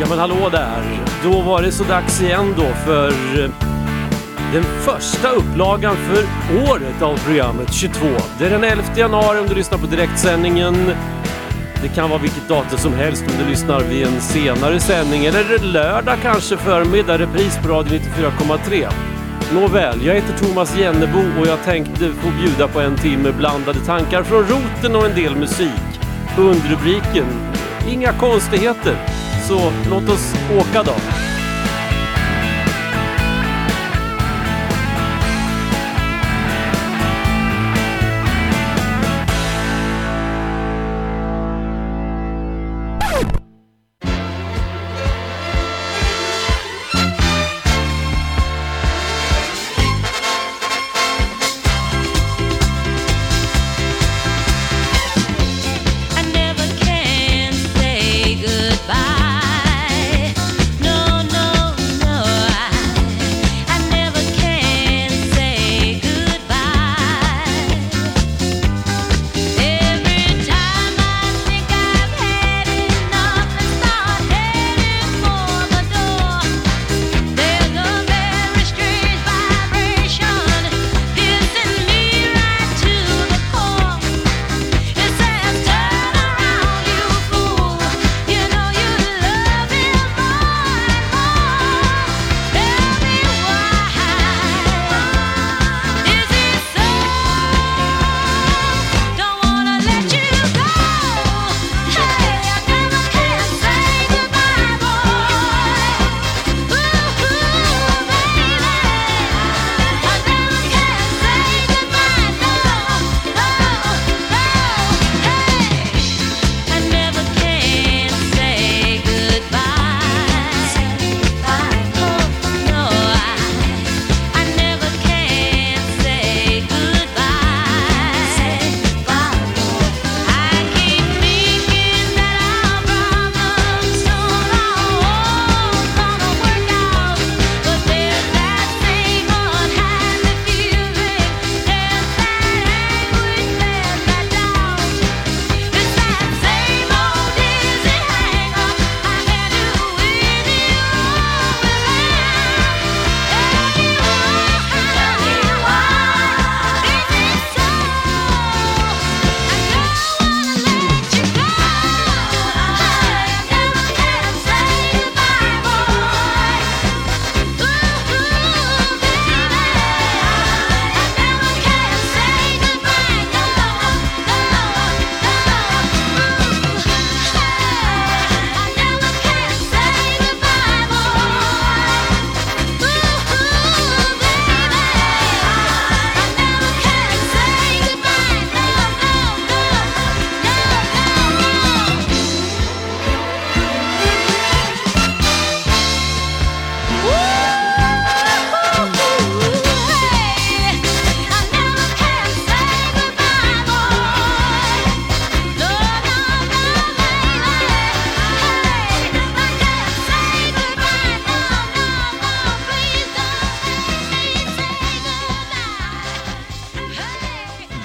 Ja men hallå där! Då var det så dags igen då för eh, den första upplagan för året av programmet 22. Det är den 11 januari om du lyssnar på direktsändningen. Det kan vara vilket datum som helst om du lyssnar vid en senare sändning eller lördag kanske förmiddag, repris på Radio 94,3. Nåväl, jag heter Thomas Jennebo och jag tänkte få bjuda på en timme blandade tankar från roten och en del musik. Underrubriken Inga konstigheter. Så låt oss åka då.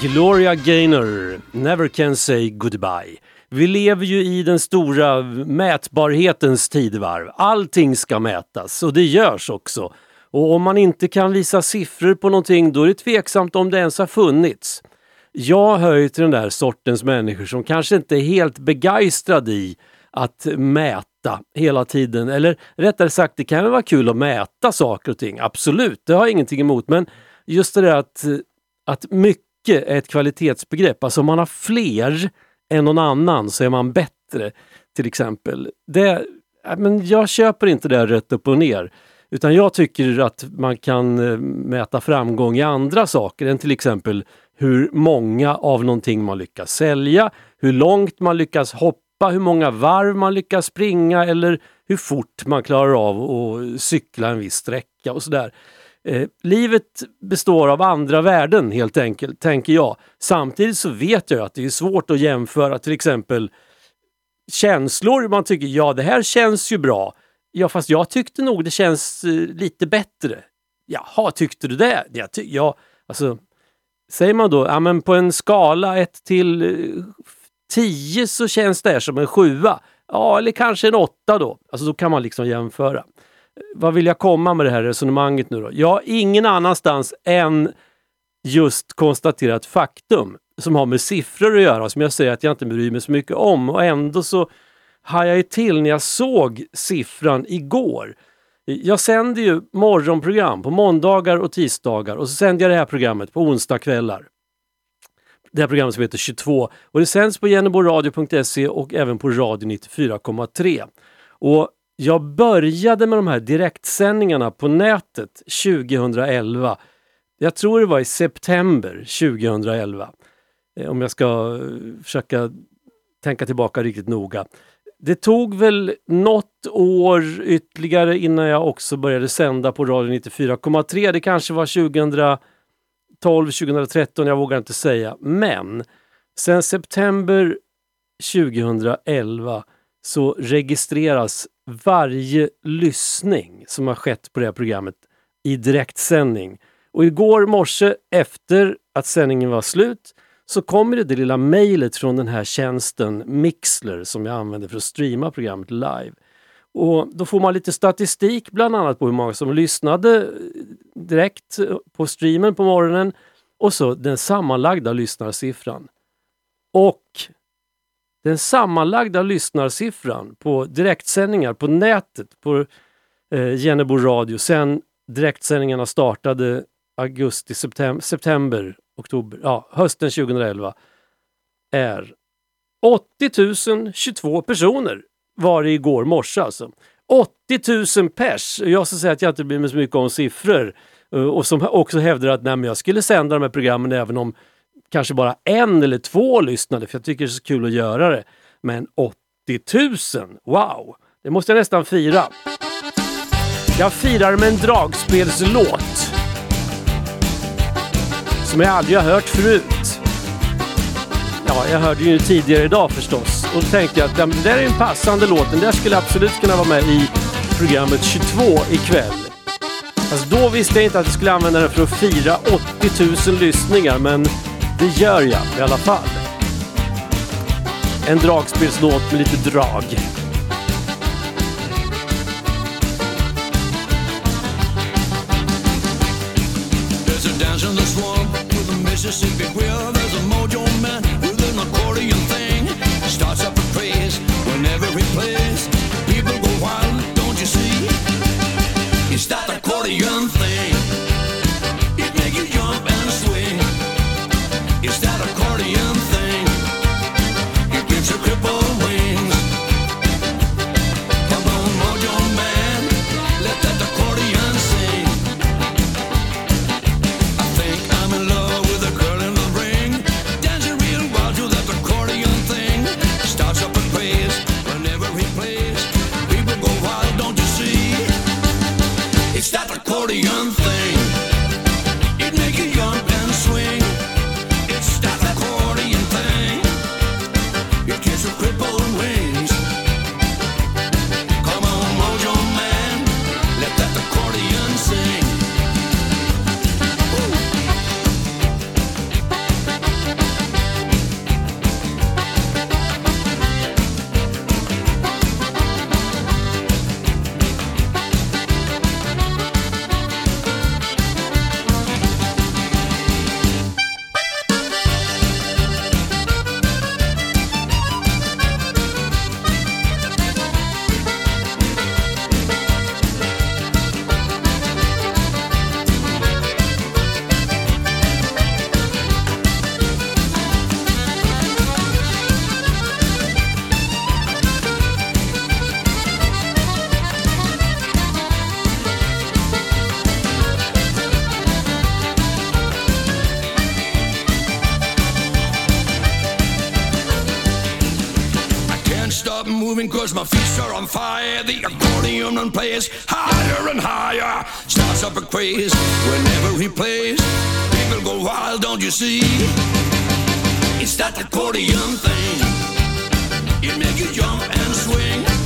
Gloria Gaynor, Never Can Say Goodbye. Vi lever ju i den stora mätbarhetens tidevarv. Allting ska mätas och det görs också. Och om man inte kan visa siffror på någonting då är det tveksamt om det ens har funnits. Jag hör ju till den där sortens människor som kanske inte är helt begeistrad i att mäta hela tiden. Eller rättare sagt, det kan väl vara kul att mäta saker och ting. Absolut, det har jag ingenting emot. Men just det där att, att mycket mycket är ett kvalitetsbegrepp. Alltså om man har fler än någon annan så är man bättre. Till exempel. Det, äh, men jag köper inte det rätt upp och ner. Utan jag tycker att man kan eh, mäta framgång i andra saker än till exempel hur många av någonting man lyckas sälja, hur långt man lyckas hoppa, hur många varv man lyckas springa eller hur fort man klarar av att cykla en viss sträcka och sådär. Eh, livet består av andra värden helt enkelt, tänker jag. Samtidigt så vet jag att det är svårt att jämföra till exempel känslor. Man tycker ja, det här känns ju bra. Ja, fast jag tyckte nog det känns eh, lite bättre. Jaha, tyckte du det? Jag ty- ja, alltså, säger man då, ja men på en skala 1 till eh, 10 så känns det här som en sjua. Ja, eller kanske en åtta då. Alltså då kan man liksom jämföra. Vad vill jag komma med det här resonemanget nu då? Ja, ingen annanstans än just konstaterat faktum som har med siffror att göra, som jag säger att jag inte bryr mig så mycket om och ändå så hajade jag ju till när jag såg siffran igår. Jag sänder ju morgonprogram på måndagar och tisdagar och så sänder jag det här programmet på onsdagskvällar. Det här programmet som heter 22 och det sänds på geneboradio.se och även på radio 94,3. Och jag började med de här direktsändningarna på nätet 2011. Jag tror det var i september 2011. Eh, om jag ska eh, försöka tänka tillbaka riktigt noga. Det tog väl något år ytterligare innan jag också började sända på Radio 94,3. Det kanske var 2012, 2013, jag vågar inte säga. Men sen september 2011 så registreras varje lyssning som har skett på det här programmet i direktsändning. Och igår morse efter att sändningen var slut så kommer det, det lilla mejlet från den här tjänsten Mixler som jag använder för att streama programmet live. Och Då får man lite statistik bland annat på hur många som lyssnade eh, direkt eh, på streamen på morgonen och så den sammanlagda lyssnarsiffran. Och den sammanlagda lyssnarsiffran på direktsändningar på nätet på eh, Jennebo radio sen direktsändningarna startade augusti, septem september, oktober, ja, hösten 2011 är 80 022 personer var det igår morse alltså. 80 000 pers. Jag ska säga att jag inte bryr mig så mycket om siffror eh, och som också hävdar att nej, men jag skulle sända de här programmen även om kanske bara en eller två lyssnade för jag tycker det är så kul att göra det. Men 80 000, wow! Det måste jag nästan fira. Jag firar med en dragspelslåt som jag aldrig har hört förut. Ja, jag hörde ju tidigare idag förstås. Och då tänkte jag att det där är en passande låt. Den där skulle absolut kunna vara med i programmet 22 ikväll. Alltså då visste jag inte att jag skulle använda den för att fira 80 000 lyssningar, men det gör jag i alla fall. En dragspelslåt med lite drag. Cause my feet are on fire. The accordion plays higher and higher. Starts up a craze whenever he plays. People go wild, don't you see? It's that accordion thing. It makes you jump and swing.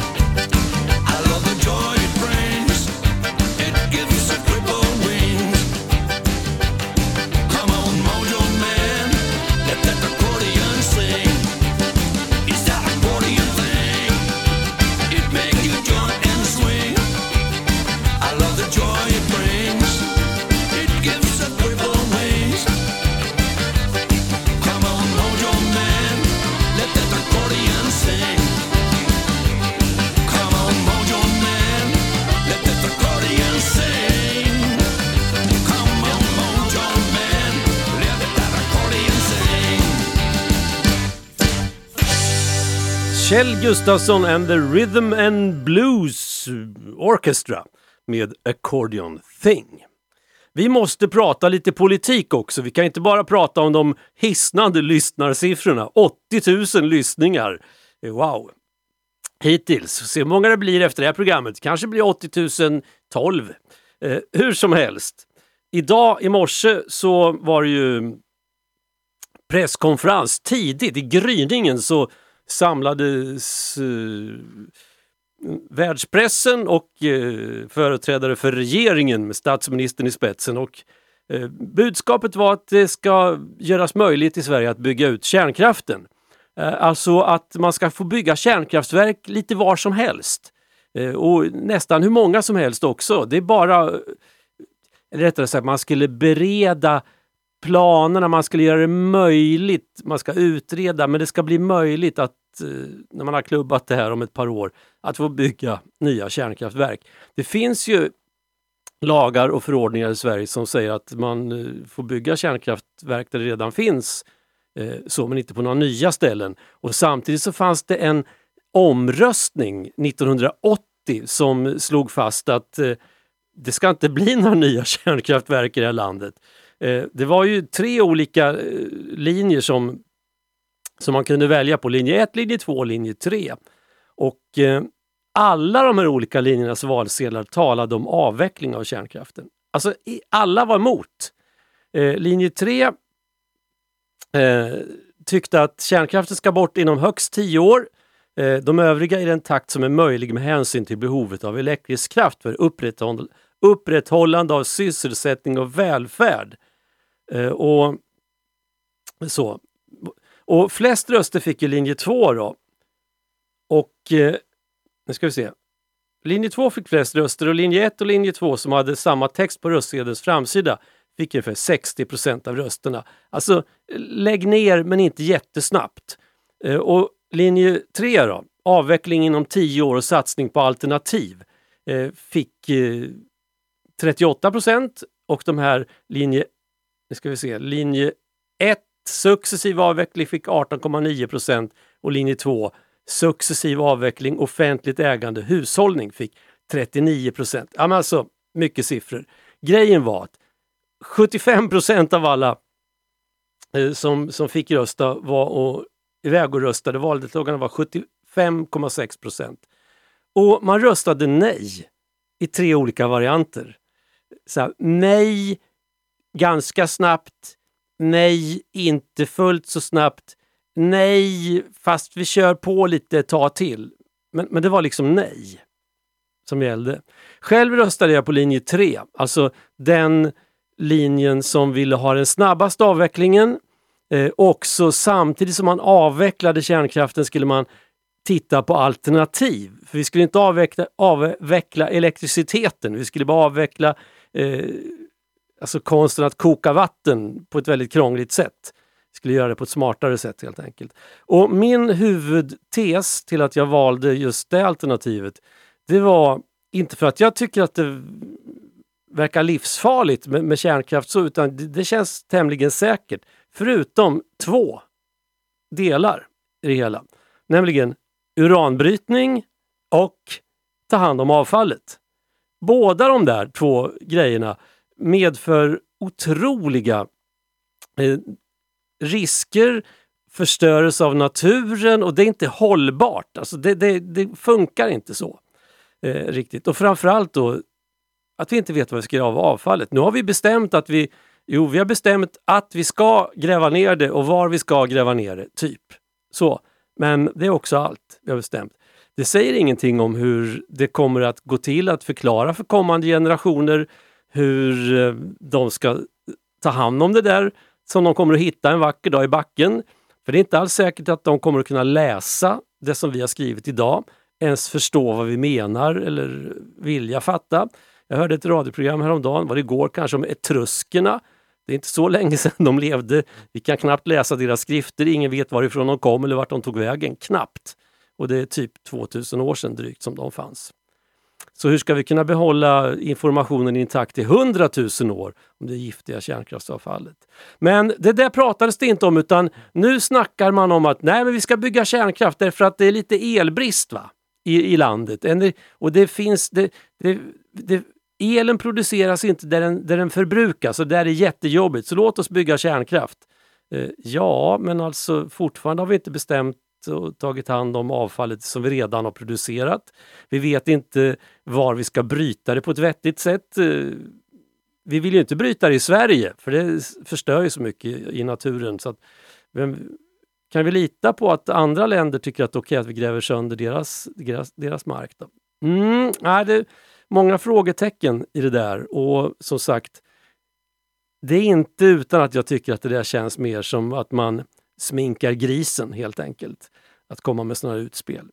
Kjell Gustafsson and the Rhythm and Blues Orchestra med Accordion Thing. Vi måste prata lite politik också. Vi kan inte bara prata om de hisnande lyssnarsiffrorna. 80 000 lyssningar. Eh, wow! Hittills. Se hur många det blir efter det här programmet. Kanske blir 80 012. Eh, hur som helst. Idag i morse så var det ju presskonferens tidigt i gryningen så samlades eh, världspressen och eh, företrädare för regeringen med statsministern i spetsen. Och, eh, budskapet var att det ska göras möjligt i Sverige att bygga ut kärnkraften. Alltså att man ska få bygga kärnkraftverk lite var som helst. Och nästan hur många som helst också. Det är bara, eller rättare sagt, man skulle bereda planerna, man skulle göra det möjligt, man ska utreda, men det ska bli möjligt att eh, när man har klubbat det här om ett par år, att få bygga nya kärnkraftverk. Det finns ju lagar och förordningar i Sverige som säger att man eh, får bygga kärnkraftverk där det redan finns, eh, så men inte på några nya ställen. Och samtidigt så fanns det en omröstning 1980 som slog fast att det ska inte bli några nya kärnkraftverk i det här landet. Eh, det var ju tre olika eh, linjer som, som man kunde välja på. Linje 1, linje 2 och linje 3. Och eh, alla de här olika linjernas valsedlar talade om avveckling av kärnkraften. Alltså i- alla var emot. Eh, linje 3 eh, tyckte att kärnkraften ska bort inom högst 10 år. Eh, de övriga i den takt som är möjlig med hänsyn till behovet av elektrisk kraft för upprätthåll upprätthållande av sysselsättning och välfärd. Eh, och så. Och flest röster fick ju linje 2 då. Och eh, nu ska vi se. Linje 2 fick flest röster och linje 1 och linje 2 som hade samma text på röstsedelns framsida fick ungefär 60 procent av rösterna. Alltså lägg ner men inte jättesnabbt. Eh, och linje 3 då, avveckling inom 10 år och satsning på alternativ, eh, fick eh, 38 procent och de här linje, nu ska vi se, linje 1 successiv avveckling fick 18,9 procent och linje 2 successiv avveckling, offentligt ägande, hushållning fick 39 procent. Ja, men alltså, mycket siffror. Grejen var att 75 procent av alla eh, som, som fick rösta var och, iväg och röstade. Valdeltagarna var 75,6 procent. Och man röstade nej i tre olika varianter. Så här, nej ganska snabbt, nej inte fullt så snabbt, nej fast vi kör på lite ett tag till. Men, men det var liksom nej som gällde. Själv röstade jag på linje 3, alltså den linjen som ville ha den snabbaste avvecklingen. Eh, också samtidigt som man avvecklade kärnkraften skulle man titta på alternativ. För vi skulle inte avveckla, avveckla elektriciteten, vi skulle bara avveckla eh, alltså konsten att koka vatten på ett väldigt krångligt sätt. Jag skulle göra det på ett smartare sätt helt enkelt. Och min huvudtes till att jag valde just det alternativet, det var inte för att jag tycker att det verkar livsfarligt med, med kärnkraft så, utan det, det känns tämligen säkert. Förutom två delar i det hela. Nämligen uranbrytning och ta hand om avfallet. Båda de där två grejerna medför otroliga eh, risker, förstörelse av naturen och det är inte hållbart. Alltså det, det, det funkar inte så eh, riktigt. Och framförallt då att vi inte vet vad vi ska göra av avfallet. Nu har vi bestämt att vi, jo, vi har bestämt att vi ska gräva ner det och var vi ska gräva ner det, typ. Så. Men det är också allt vi har bestämt. Det säger ingenting om hur det kommer att gå till att förklara för kommande generationer hur eh, de ska ta hand om det där som de kommer att hitta en vacker dag i backen. För det är inte alls säkert att de kommer att kunna läsa det som vi har skrivit idag, ens förstå vad vi menar eller vilja fatta. Jag hörde ett radioprogram häromdagen, var det igår kanske, om etruskerna. Det är inte så länge sedan de levde. Vi kan knappt läsa deras skrifter, ingen vet varifrån de kom eller vart de tog vägen. Knappt. Och det är typ 2000 år sedan drygt som de fanns. Så hur ska vi kunna behålla informationen intakt i 100 000 år om det giftiga kärnkraftsavfallet? Men det där pratades det inte om utan nu snackar man om att nej, men vi ska bygga kärnkraft därför att det är lite elbrist va? I, i landet. Och det finns... Det, det, det, elen produceras inte där den, där den förbrukas och där är jättejobbigt. Så låt oss bygga kärnkraft. Eh, ja, men alltså fortfarande har vi inte bestämt och tagit hand om avfallet som vi redan har producerat. Vi vet inte var vi ska bryta det på ett vettigt sätt. Eh, vi vill ju inte bryta det i Sverige för det förstör ju så mycket i naturen. Så att, vem, kan vi lita på att andra länder tycker att det är okej att vi gräver sönder deras, deras, deras mark? Då? Mm, nej, det är många frågetecken i det där och som sagt det är inte utan att jag tycker att det där känns mer som att man sminkar grisen helt enkelt. Att komma med sådana här utspel.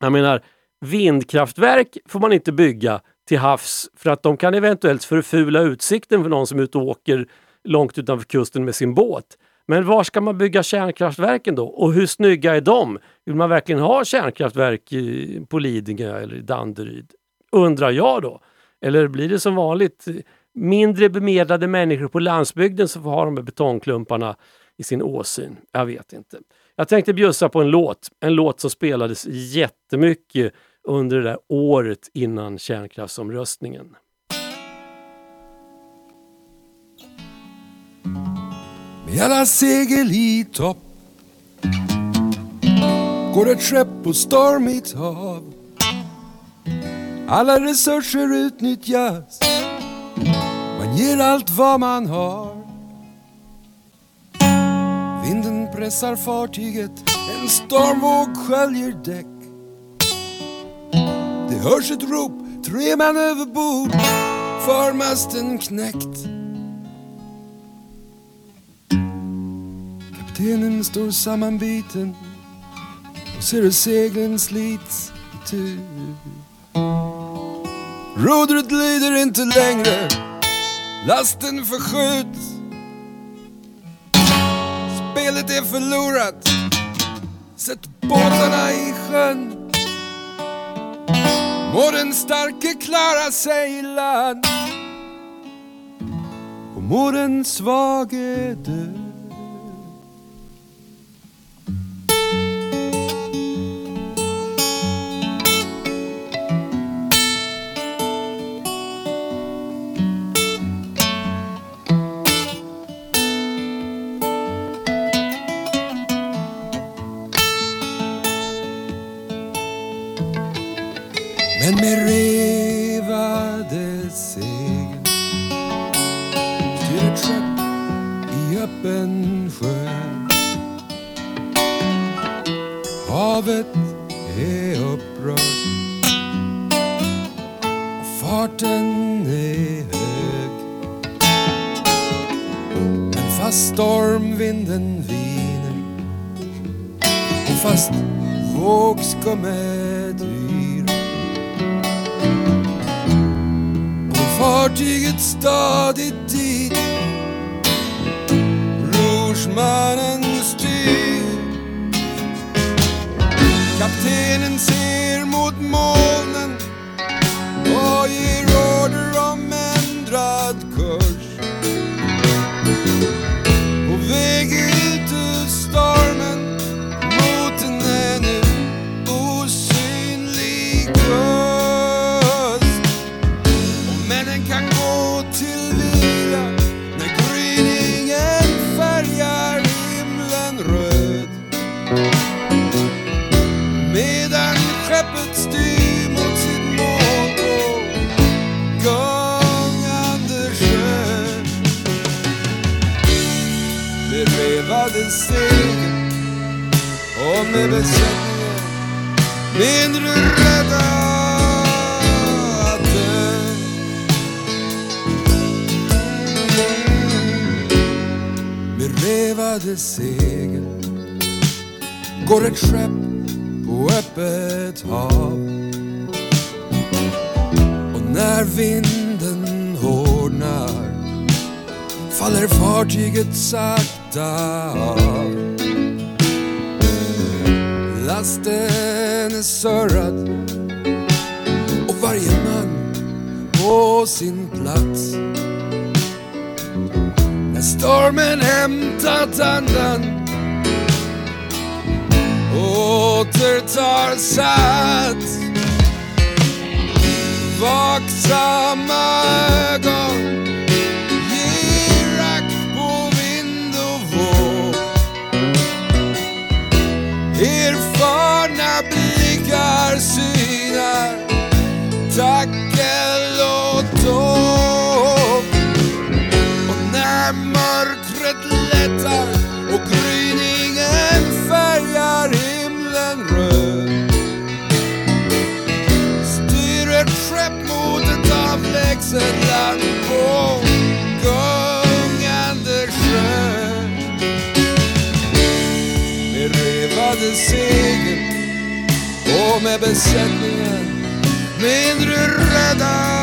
Jag menar, vindkraftverk får man inte bygga till havs för att de kan eventuellt förfula utsikten för någon som är ute och åker långt utanför kusten med sin båt. Men var ska man bygga kärnkraftverken då? Och hur snygga är de? Vill man verkligen ha kärnkraftverk på Lidingö eller i Danderyd? Undrar jag då. Eller blir det som vanligt eh, mindre bemedlade människor på landsbygden som får ha de här betongklumparna i sin åsyn? Jag vet inte. Jag tänkte bjussa på en låt. En låt som spelades jättemycket under det där året innan kärnkraftsomröstningen. Med alla segel i topp går ett skepp på stormigt hav. Alla resurser utnyttjas. Man ger allt vad man har. Vinden pressar fartyget, en stormvåg sköljer däck. Det hörs ett rop, tre man överbord, förmasten knäckt. Kaptenen står sammanbiten och ser hur seglen slits itu. Rodret lyder inte längre, lasten förskjuts. Spelet är förlorat, sätt båtarna i sjön. Må den starke klara sig i land och må den svage dö. Farten är hög. Men fast stormvinden viner. Och fast vågskummet yr Går fartyget stadigt dit Rorsmannen styr. Kaptenen ser mot moln och och med besättningen mindre rädda att dö. Med revade segel går ett skepp på öppet hav. Och när vinden hårdnar faller fartyget sakta av. Lasten är surrad och varje man på sin plats. När stormen hämtat andan återtar sats. Vaksamma ögon blickar synar tackel och tåg. Och när mörkret lättar och gryningen färgar himlen röd styr ett skepp mot ett avlägset land med besättningen. Mindre rädda.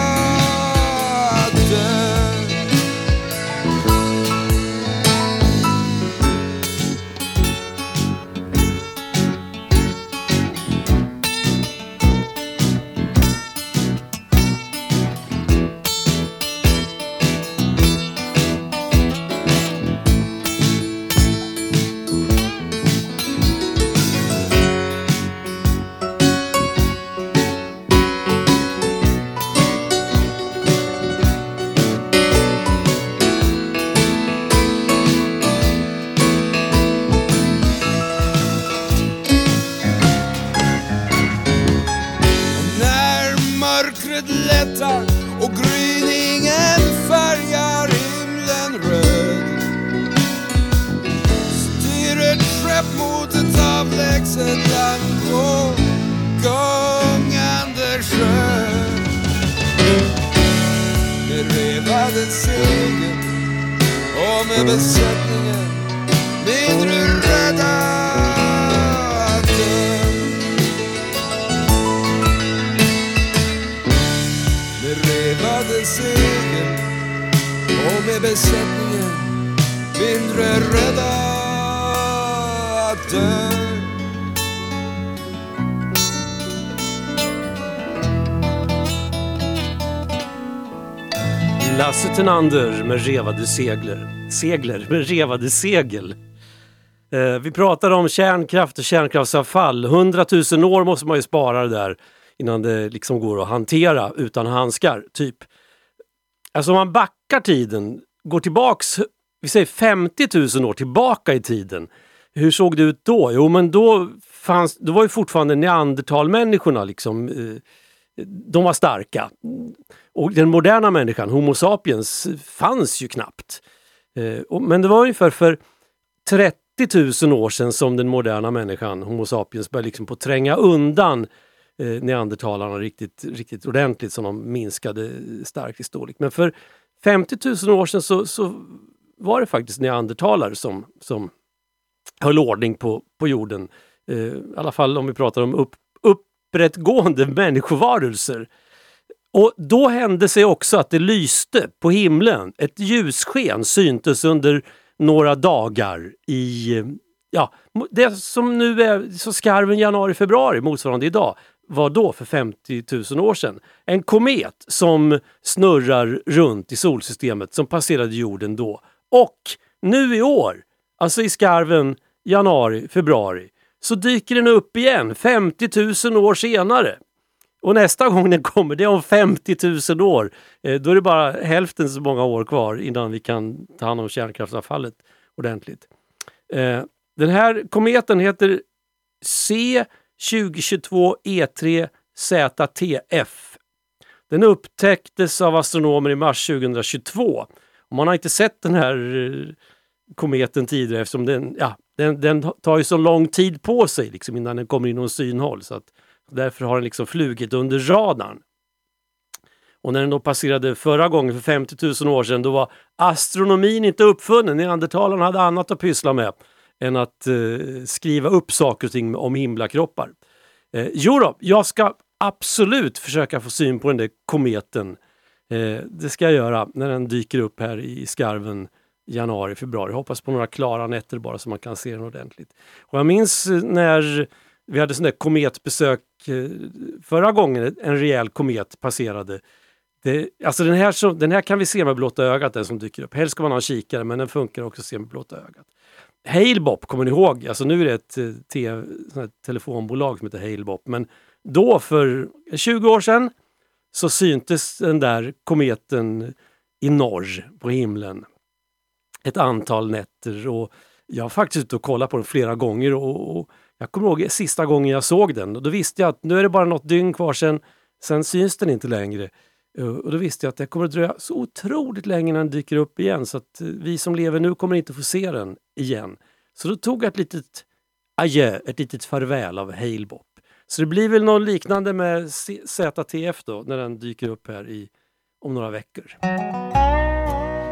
Revade segel och med besättningen mindre rädda att dö med revade segel och med besättningen mindre rädda att dö. Lasse Tenander med revade segler. Segler med revade segel. Eh, vi pratade om kärnkraft och kärnkraftsavfall. 100 000 år måste man ju spara det där innan det liksom går att hantera utan handskar, typ. Alltså om man backar tiden, går tillbaks, vi säger 50 000 år tillbaka i tiden. Hur såg det ut då? Jo men då, fanns, då var ju fortfarande neandertalmänniskorna liksom, eh, de var starka. Och den moderna människan, Homo sapiens, fanns ju knappt. Eh, men det var ungefär för 30 000 år sedan som den moderna människan, Homo sapiens, började liksom på tränga undan eh, neandertalarna riktigt, riktigt ordentligt som de minskade starkt i storlek. Men för 50 000 år sedan så, så var det faktiskt neandertalare som, som höll ordning på, på jorden. Eh, I alla fall om vi pratar om upp, upprättgående människovarelser. Och då hände sig också att det lyste på himlen. Ett ljussken syntes under några dagar i, ja, det som nu är så skarven januari, februari motsvarande idag var då för 50 000 år sedan. En komet som snurrar runt i solsystemet som passerade jorden då. Och nu i år, alltså i skarven januari, februari, så dyker den upp igen 50 000 år senare. Och nästa gång den kommer, det är om 50 000 år. Eh, då är det bara hälften så många år kvar innan vi kan ta hand om kärnkraftsavfallet ordentligt. Eh, den här kometen heter C 2022 E3 ZTF. Den upptäcktes av astronomer i mars 2022. Och man har inte sett den här eh, kometen tidigare eftersom den, ja, den, den tar ju så lång tid på sig liksom, innan den kommer inom synhåll. Så att, därför har den liksom flugit under radarn. Och när den då passerade förra gången för 50 000 år sedan då var astronomin inte uppfunnen. Neandertalarna hade annat att pyssla med än att eh, skriva upp saker och ting om himlakroppar. Eh, jo då, jag ska absolut försöka få syn på den där kometen. Eh, det ska jag göra när den dyker upp här i skarven januari, februari. Jag hoppas på några klara nätter bara så man kan se den ordentligt. Och jag minns eh, när vi hade sån där kometbesök eh, förra gången en rejäl komet passerade. Det, alltså den här, som, den här kan vi se med blotta ögat, den som dyker upp. Helst ska man ha en kikare, men den funkar också att se med blotta ögat. Halebop, kommer ni ihåg? Alltså nu är det ett eh, te, här telefonbolag som heter Halebop, men då för 20 år sedan så syntes den där kometen i norr på himlen ett antal nätter och jag har faktiskt ute och kollat på den flera gånger och, och jag kommer ihåg sista gången jag såg den och då visste jag att nu är det bara något dygn kvar sen, sen syns den inte längre. Eh, och då visste jag att det kommer att dröja så otroligt länge innan den dyker upp igen så att eh, vi som lever nu kommer inte få se den igen. Så då tog jag ett litet adjö, ett litet farväl av Hailbop. Så det blir väl något liknande med ZTF då när den dyker upp här i, om några veckor.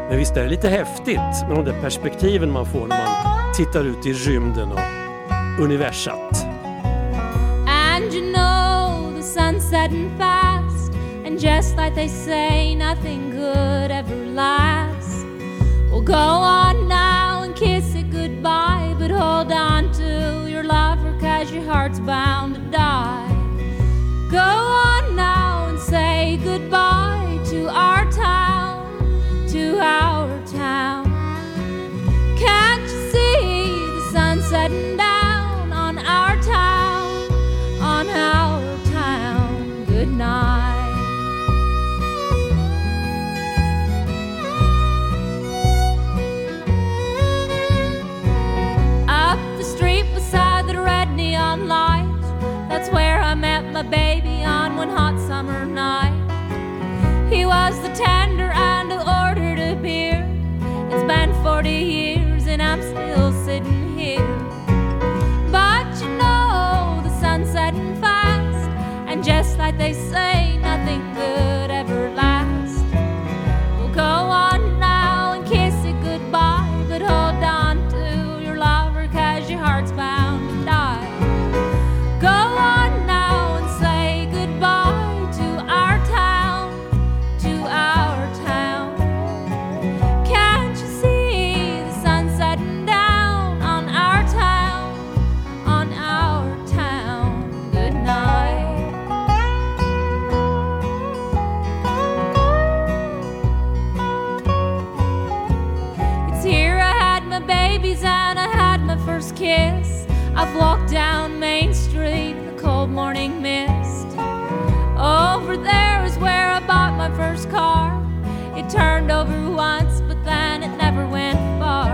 Men visst är det lite häftigt med de där perspektiven man får när man tittar ut i rymden och universat. And you know the sun's setting fast, and just like they say, nothing good ever lasts. Well, go on now and kiss it goodbye, but hold on to your lover, cause your heart's bound to die. Go on now and say goodbye to our town, to our town. Can't you see the sun setting down my baby on one hot summer night. He was the tender and I ordered a beer. It's been 40 years and I'm still sitting here. But you know the sun's setting fast, and just like they say, nothing good kiss. I've walked down Main Street the cold morning mist. Over there is where I bought my first car. It turned over once, but then it never went far.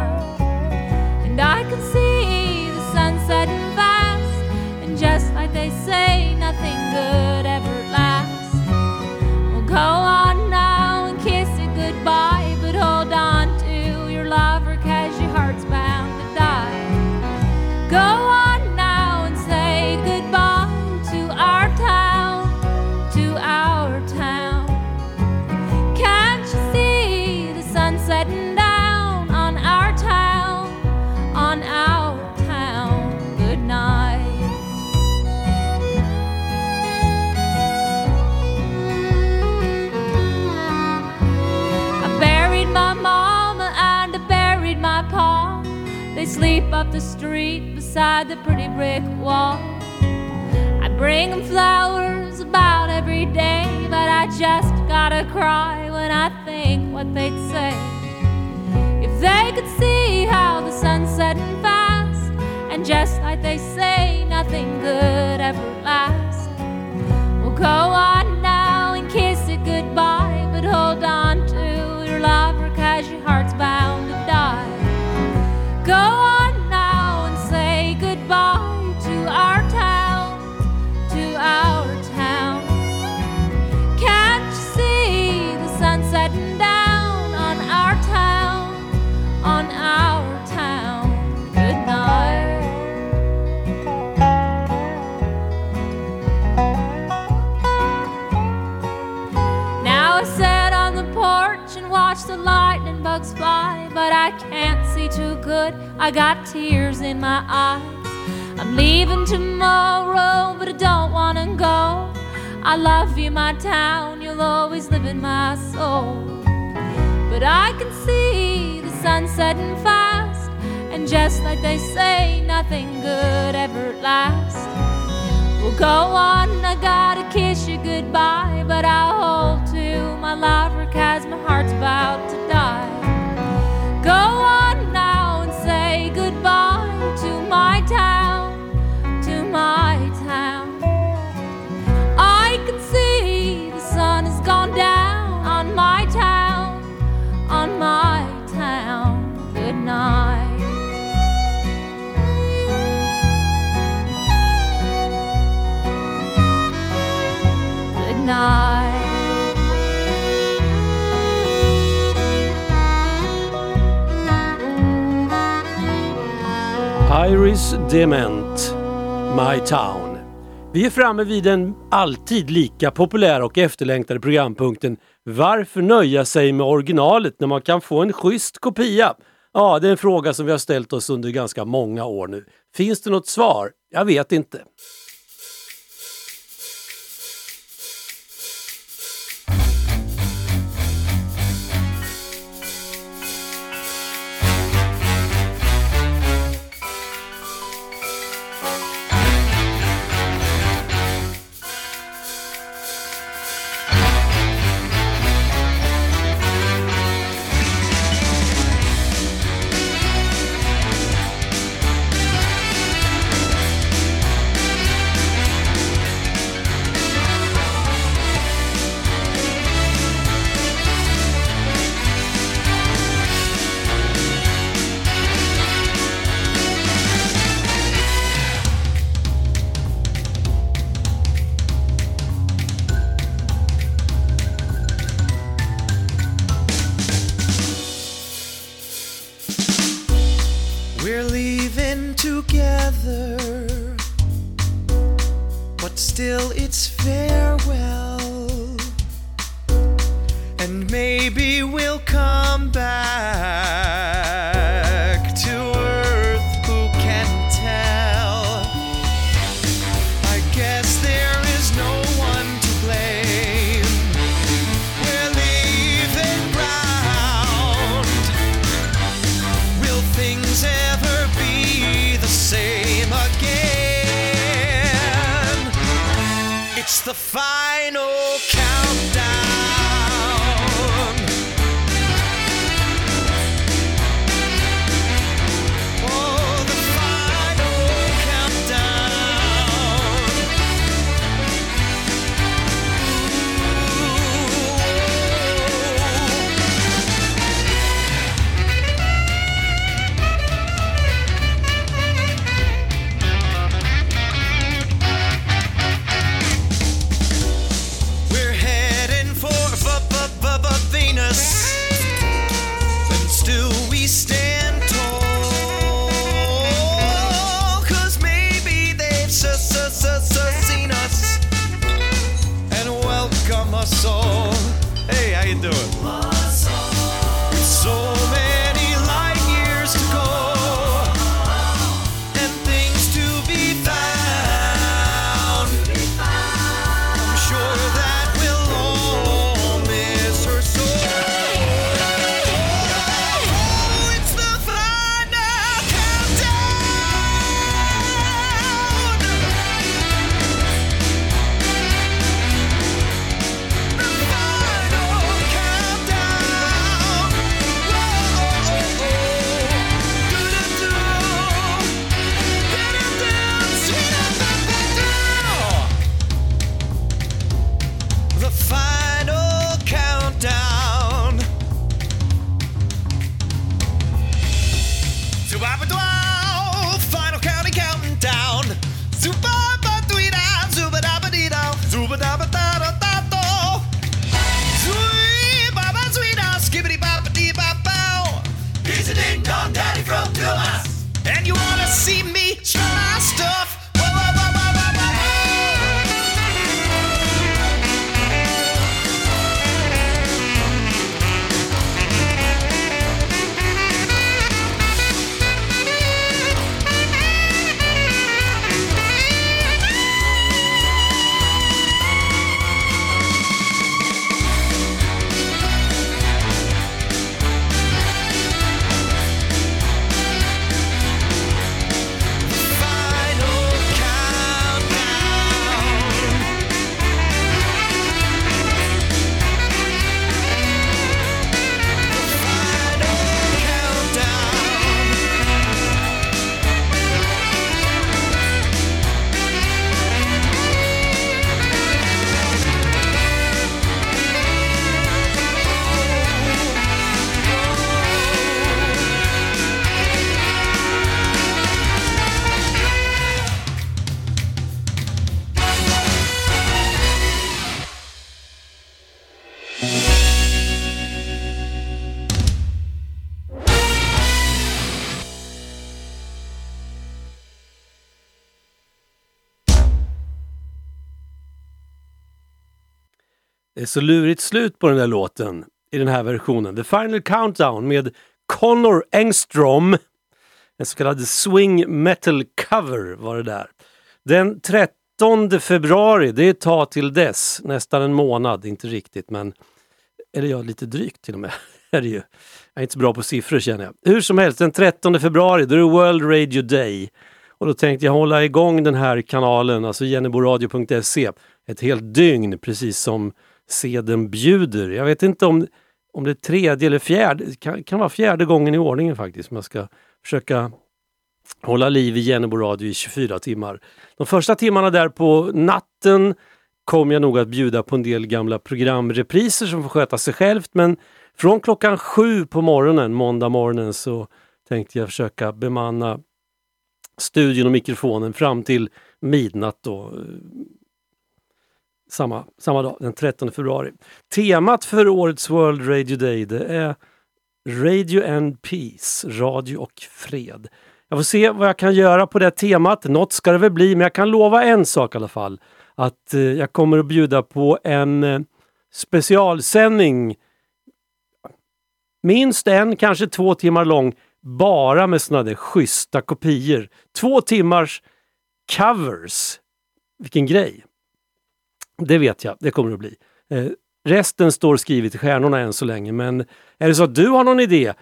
And I can see the sun setting fast. And just like they say, nothing good Up the street beside the pretty brick wall. I bring them flowers about every day, but I just gotta cry when I think what they'd say. If they could see how the sun's setting fast, and just like they say, nothing good ever lasts. Well, go on now and kiss it goodbye, but hold on I sit on the porch and watch the lightning bugs fly, but I can't see too good. I got tears in my eyes. I'm leaving tomorrow, but I don't wanna go. I love you, my town. You'll always live in my soul. But I can see the sun setting fast, and just like they say, nothing good ever lasts. Well, go on, I gotta kiss you goodbye, but I'll hold my lover, cause my heart's about to die. Go on now and say goodbye to my town, to my town. I can see the sun has gone down on my town, on my town. Good night. Good night. Iris Dement, My Town. Vi är framme vid den alltid lika populära och efterlängtade programpunkten Varför nöja sig med originalet när man kan få en schysst kopia? Ja, det är en fråga som vi har ställt oss under ganska många år nu. Finns det något svar? Jag vet inte. You doing? Så lurigt slut på den där låten i den här versionen. The Final Countdown med Connor Engstrom. En så kallad swing metal cover var det där. Den 13 februari, det är ett tag till dess, nästan en månad, inte riktigt men eller ja, lite drygt till och med. är det ju. Jag är inte så bra på siffror känner jag. Hur som helst, den 13 februari då är det World Radio Day. Och då tänkte jag hålla igång den här kanalen, alltså jenneboradio.se, ett helt dygn precis som seden bjuder. Jag vet inte om, om det är tredje eller fjärde, det kan, kan vara fjärde gången i ordningen faktiskt, som jag ska försöka hålla liv i Jennebo radio i 24 timmar. De första timmarna där på natten kommer jag nog att bjuda på en del gamla programrepriser som får sköta sig självt men från klockan sju på morgonen, måndag morgonen, så tänkte jag försöka bemanna studion och mikrofonen fram till midnatt då, samma, samma dag, den 13 februari. Temat för årets World Radio Day det är Radio and Peace, radio och fred. Jag får se vad jag kan göra på det temat. Något ska det väl bli, men jag kan lova en sak i alla fall. Att eh, jag kommer att bjuda på en eh, specialsändning. Minst en, kanske två timmar lång, bara med sådana där schyssta kopior. Två timmars covers. Vilken grej! Det vet jag, det kommer det att bli. Eh, resten står skrivet i stjärnorna än så länge, men är det så att du har någon idé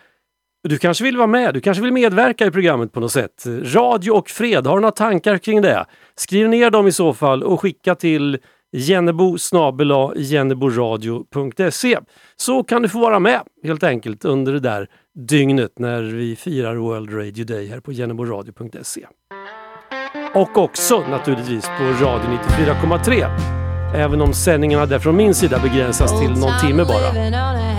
du kanske vill vara med, du kanske vill medverka i programmet på något sätt. Radio och fred, har du några tankar kring det? Skriv ner dem i så fall och skicka till jennebo jenneboradio.se så kan du få vara med helt enkelt under det där dygnet när vi firar World Radio Day här på jenneboradio.se. Och också naturligtvis på Radio 94,3. Även om sändningarna där från min sida begränsas till någon timme bara.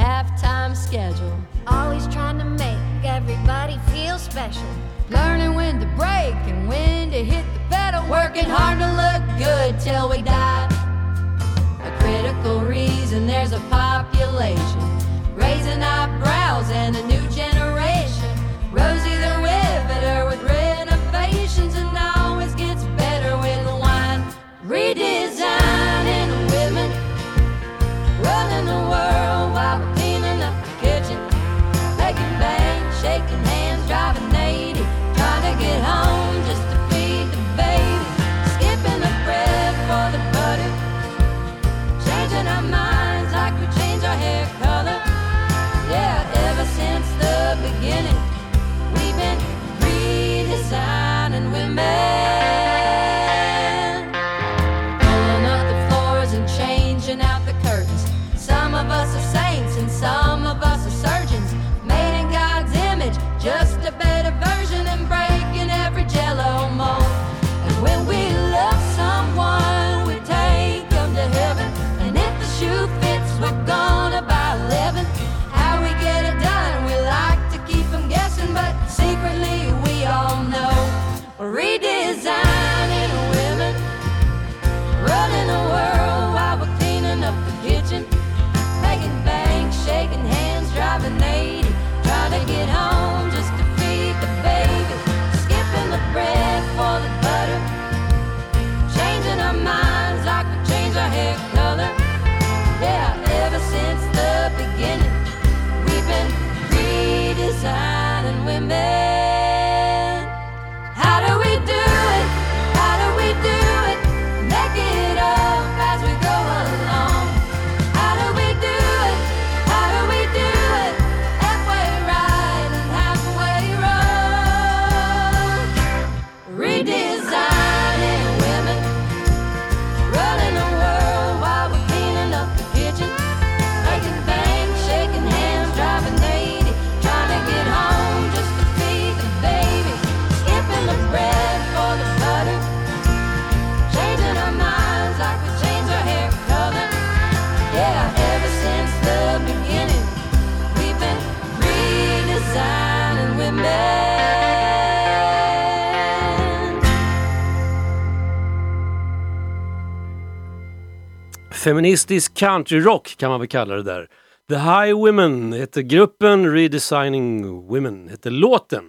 Feministisk countryrock kan man väl kalla det där. The High Women heter gruppen, Redesigning Women heter låten.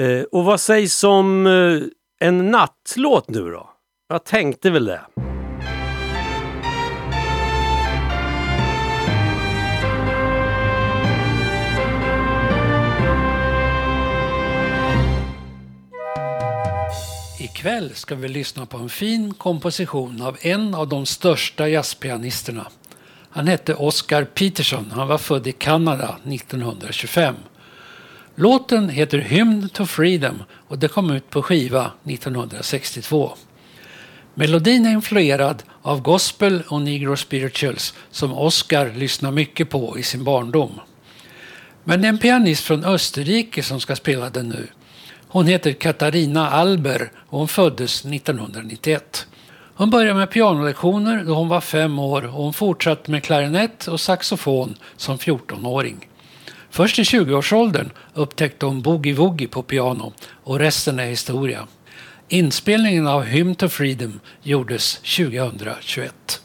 Eh, och vad sägs om eh, en nattlåt nu då? Jag tänkte väl det. Ikväll ska vi lyssna på en fin komposition av en av de största jazzpianisterna. Han hette Oscar Peterson. Han var född i Kanada 1925. Låten heter Hymn to Freedom och det kom ut på skiva 1962. Melodin är influerad av gospel och negro spirituals som Oscar lyssnar mycket på i sin barndom. Men det är en pianist från Österrike som ska spela den nu. Hon heter Katarina Alber och hon föddes 1991. Hon började med pianolektioner då hon var fem år och hon fortsatte med klarinett och saxofon som 14-åring. Först i 20-årsåldern upptäckte hon boogie-woogie på piano och resten är historia. Inspelningen av Hymn to Freedom gjordes 2021.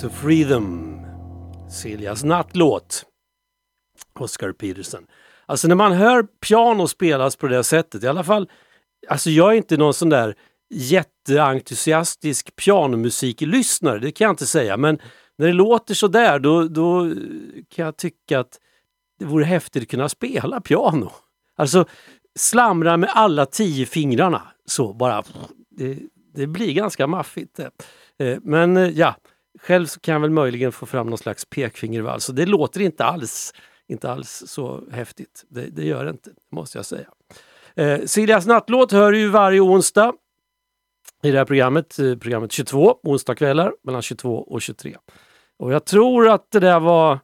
To Freedom. Siljas nattlåt. Oscar Peterson. Alltså när man hör piano spelas på det sättet, i alla fall, alltså jag är inte någon sån där jätteentusiastisk pianomusiklyssnare, det kan jag inte säga, men när det låter så där då, då kan jag tycka att det vore häftigt att kunna spela piano. Alltså slamra med alla tio fingrarna så bara. Det, det blir ganska maffigt. det. Eh, men eh, ja, själv så kan jag väl möjligen få fram någon slags pekfingervals. Så det låter inte alls, inte alls så häftigt. Det, det gör det inte, måste jag säga. Eh, Siljas nattlåt hör du ju varje onsdag i det här programmet, eh, programmet 22, onsdagskvällar mellan 22 och 23. Och jag tror att det där var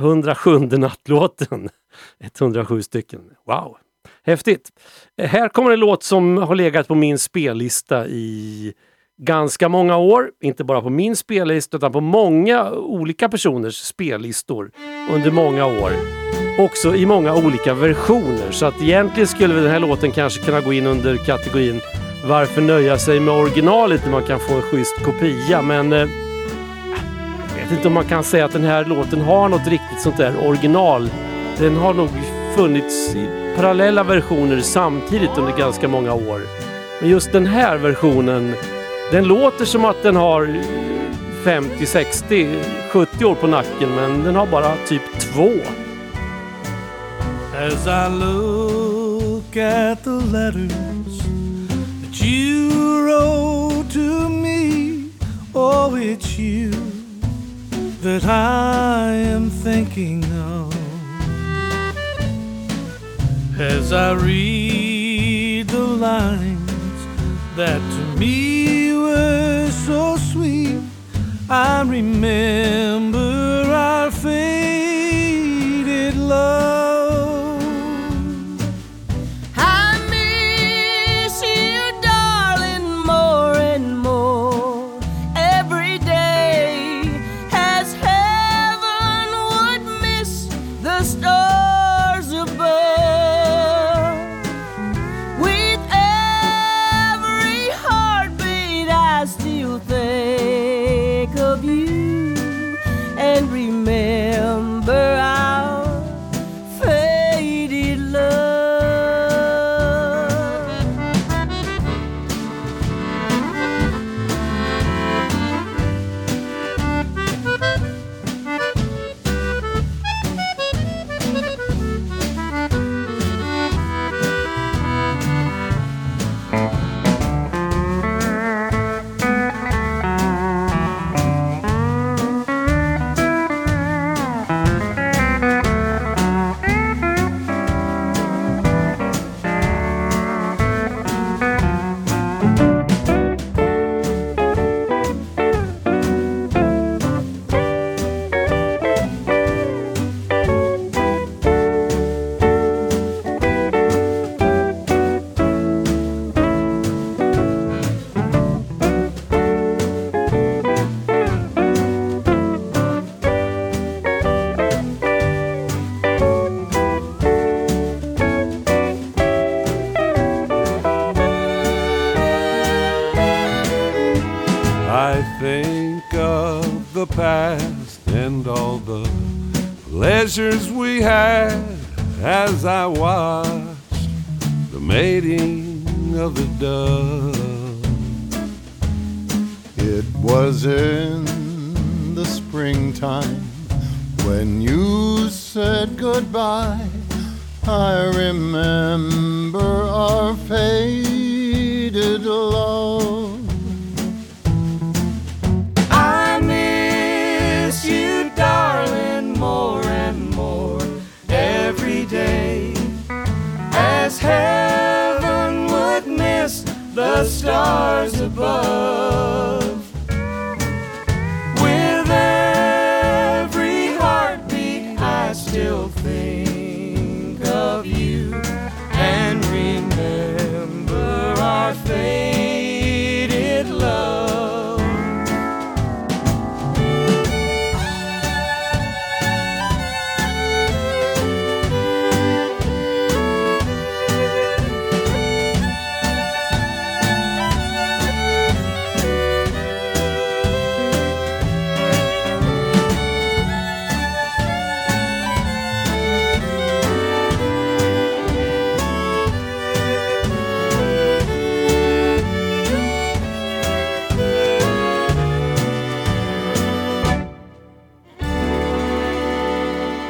107 nattlåten. 107 stycken. Wow! Häftigt! Eh, här kommer en låt som har legat på min spellista i ganska många år. Inte bara på min spellista utan på många olika personers spellistor under många år. Också i många olika versioner. Så att egentligen skulle den här låten kanske kunna gå in under kategorin Varför nöja sig med originalet när man kan få en schysst kopia? Men eh, jag vet inte om man kan säga att den här låten har något riktigt sånt där original. Den har nog funnits i parallella versioner samtidigt under ganska många år. Men just den här versionen, den låter som att den har 50, 60, 70 år på nacken men den har bara typ två. As I look at the letters that you wrote to me, oh, it's you that I am thinking of. As I read the lines that to me were so sweet, I remember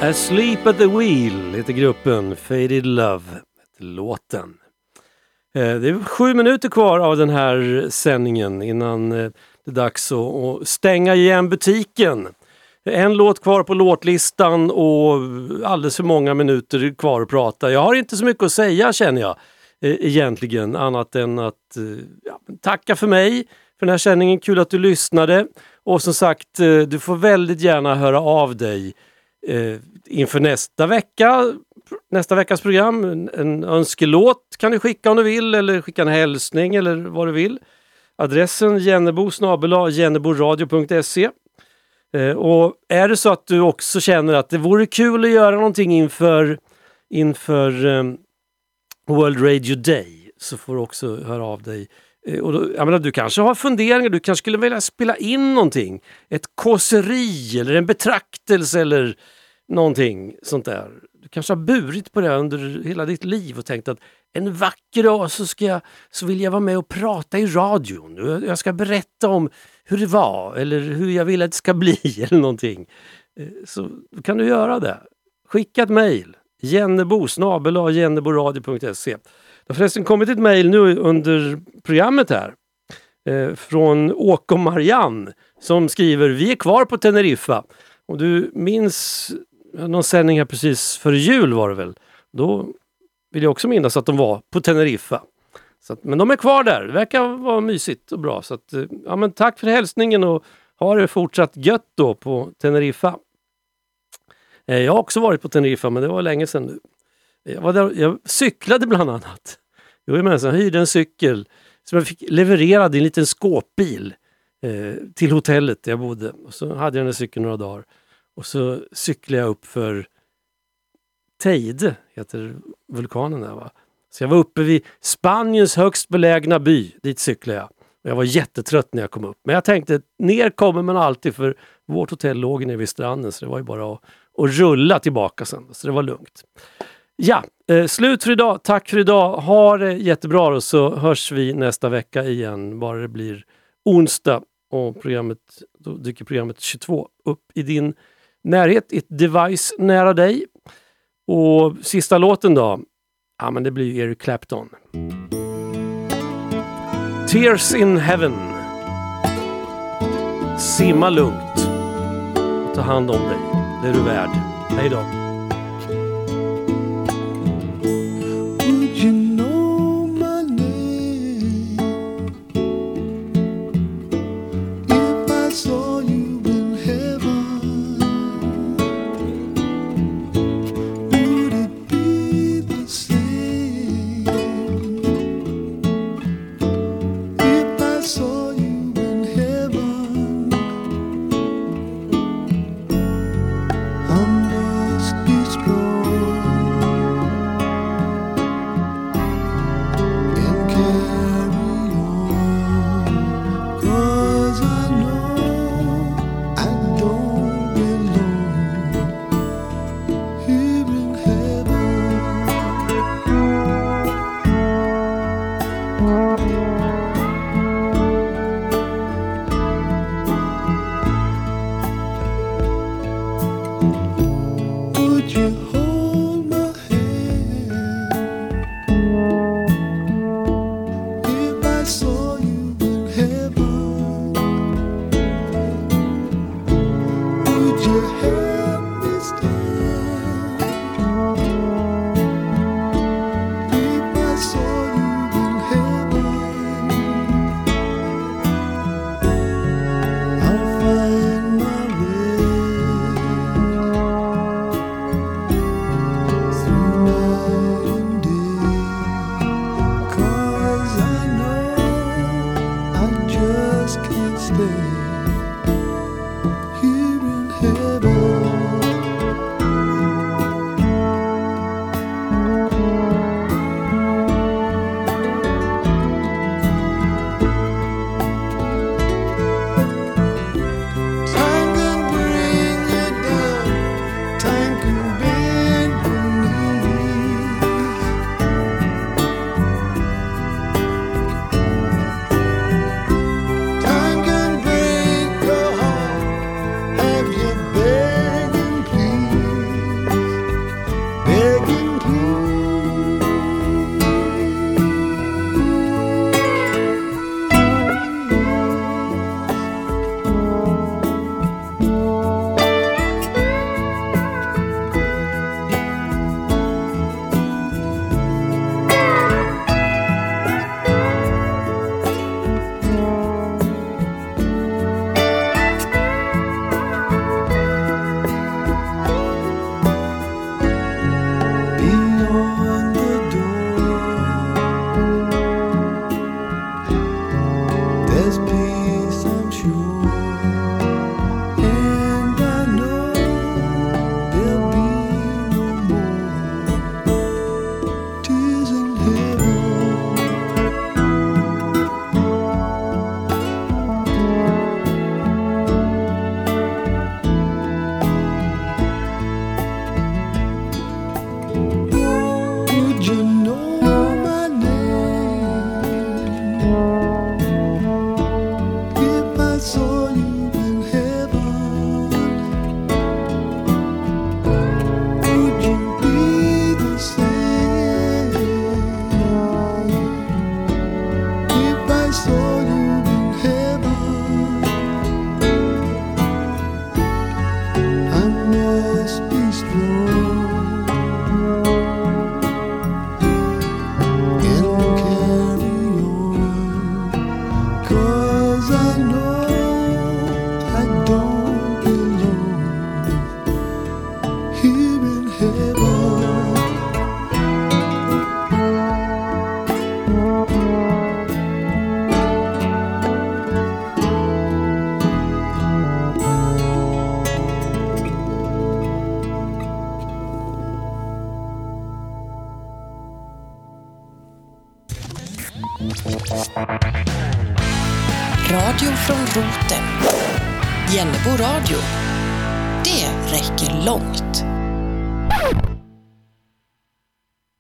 Asleep at the Wheel heter gruppen, Faded Love heter låten. Eh, det är sju minuter kvar av den här sändningen innan eh, det är dags att stänga igen butiken. En låt kvar på låtlistan och alldeles för många minuter kvar att prata. Jag har inte så mycket att säga känner jag eh, egentligen annat än att ja, tacka för mig för den här sändningen. Kul att du lyssnade och som sagt du får väldigt gärna höra av dig inför nästa vecka. Nästa veckas program. En, en önskelåt kan du skicka om du vill eller skicka en hälsning eller vad du vill. Adressen jennebo jenneboradio.se Eh, Och är det så att du också känner att det vore kul att göra någonting inför, inför eh, World Radio Day så får du också höra av dig. Eh, Och då, jag menar, du kanske har funderingar, du kanske skulle vilja spela in någonting. Ett kåseri eller en betraktelse eller någonting sånt där. Du kanske har burit på det under hela ditt liv och tänkt att en vacker dag så, ska jag, så vill jag vara med och prata i radion. Jag- ska berätta om hur det var eller hur jag vill att det ska bli eller någonting. Eh, så kan du göra det. Skicka ett mejl. Jennebo jenneboradio.se Det har förresten kommit ett mejl nu under programmet här eh, från Åke och Marianne som skriver Vi är kvar på Teneriffa. Och du minns någon sändning här precis före jul var det väl? Då vill jag också minnas att de var på Teneriffa. Så att, men de är kvar där. Det verkar vara mysigt och bra. Så att, eh, ja, men tack för hälsningen och ha det fortsatt gött då på Teneriffa. Eh, jag har också varit på Teneriffa men det var länge sedan nu. Eh, jag, var där, jag cyklade bland annat. Jag, så jag hyrde en cykel som jag fick levererad i en liten skåpbil eh, till hotellet där jag bodde. Och så hade jag den där cykeln några dagar. Och så cyklade jag upp för Teide, heter vulkanen där va. Så jag var uppe vid Spaniens högst belägna by, dit cyklade jag. Och jag var jättetrött när jag kom upp. Men jag tänkte, ner kommer man alltid för vårt hotell låg nere vid stranden så det var ju bara att, att rulla tillbaka sen. Så det var lugnt. Ja, eh, slut för idag. Tack för idag. Ha det jättebra och så hörs vi nästa vecka igen. Bara det blir onsdag och programmet, då dyker programmet 22 upp i din närhet, ett device nära dig. Och sista låten då? Ja, men det blir ju Eric Clapton. Tears in Heaven. Simma lugnt. Ta hand om dig. Det är du värd. Hej då.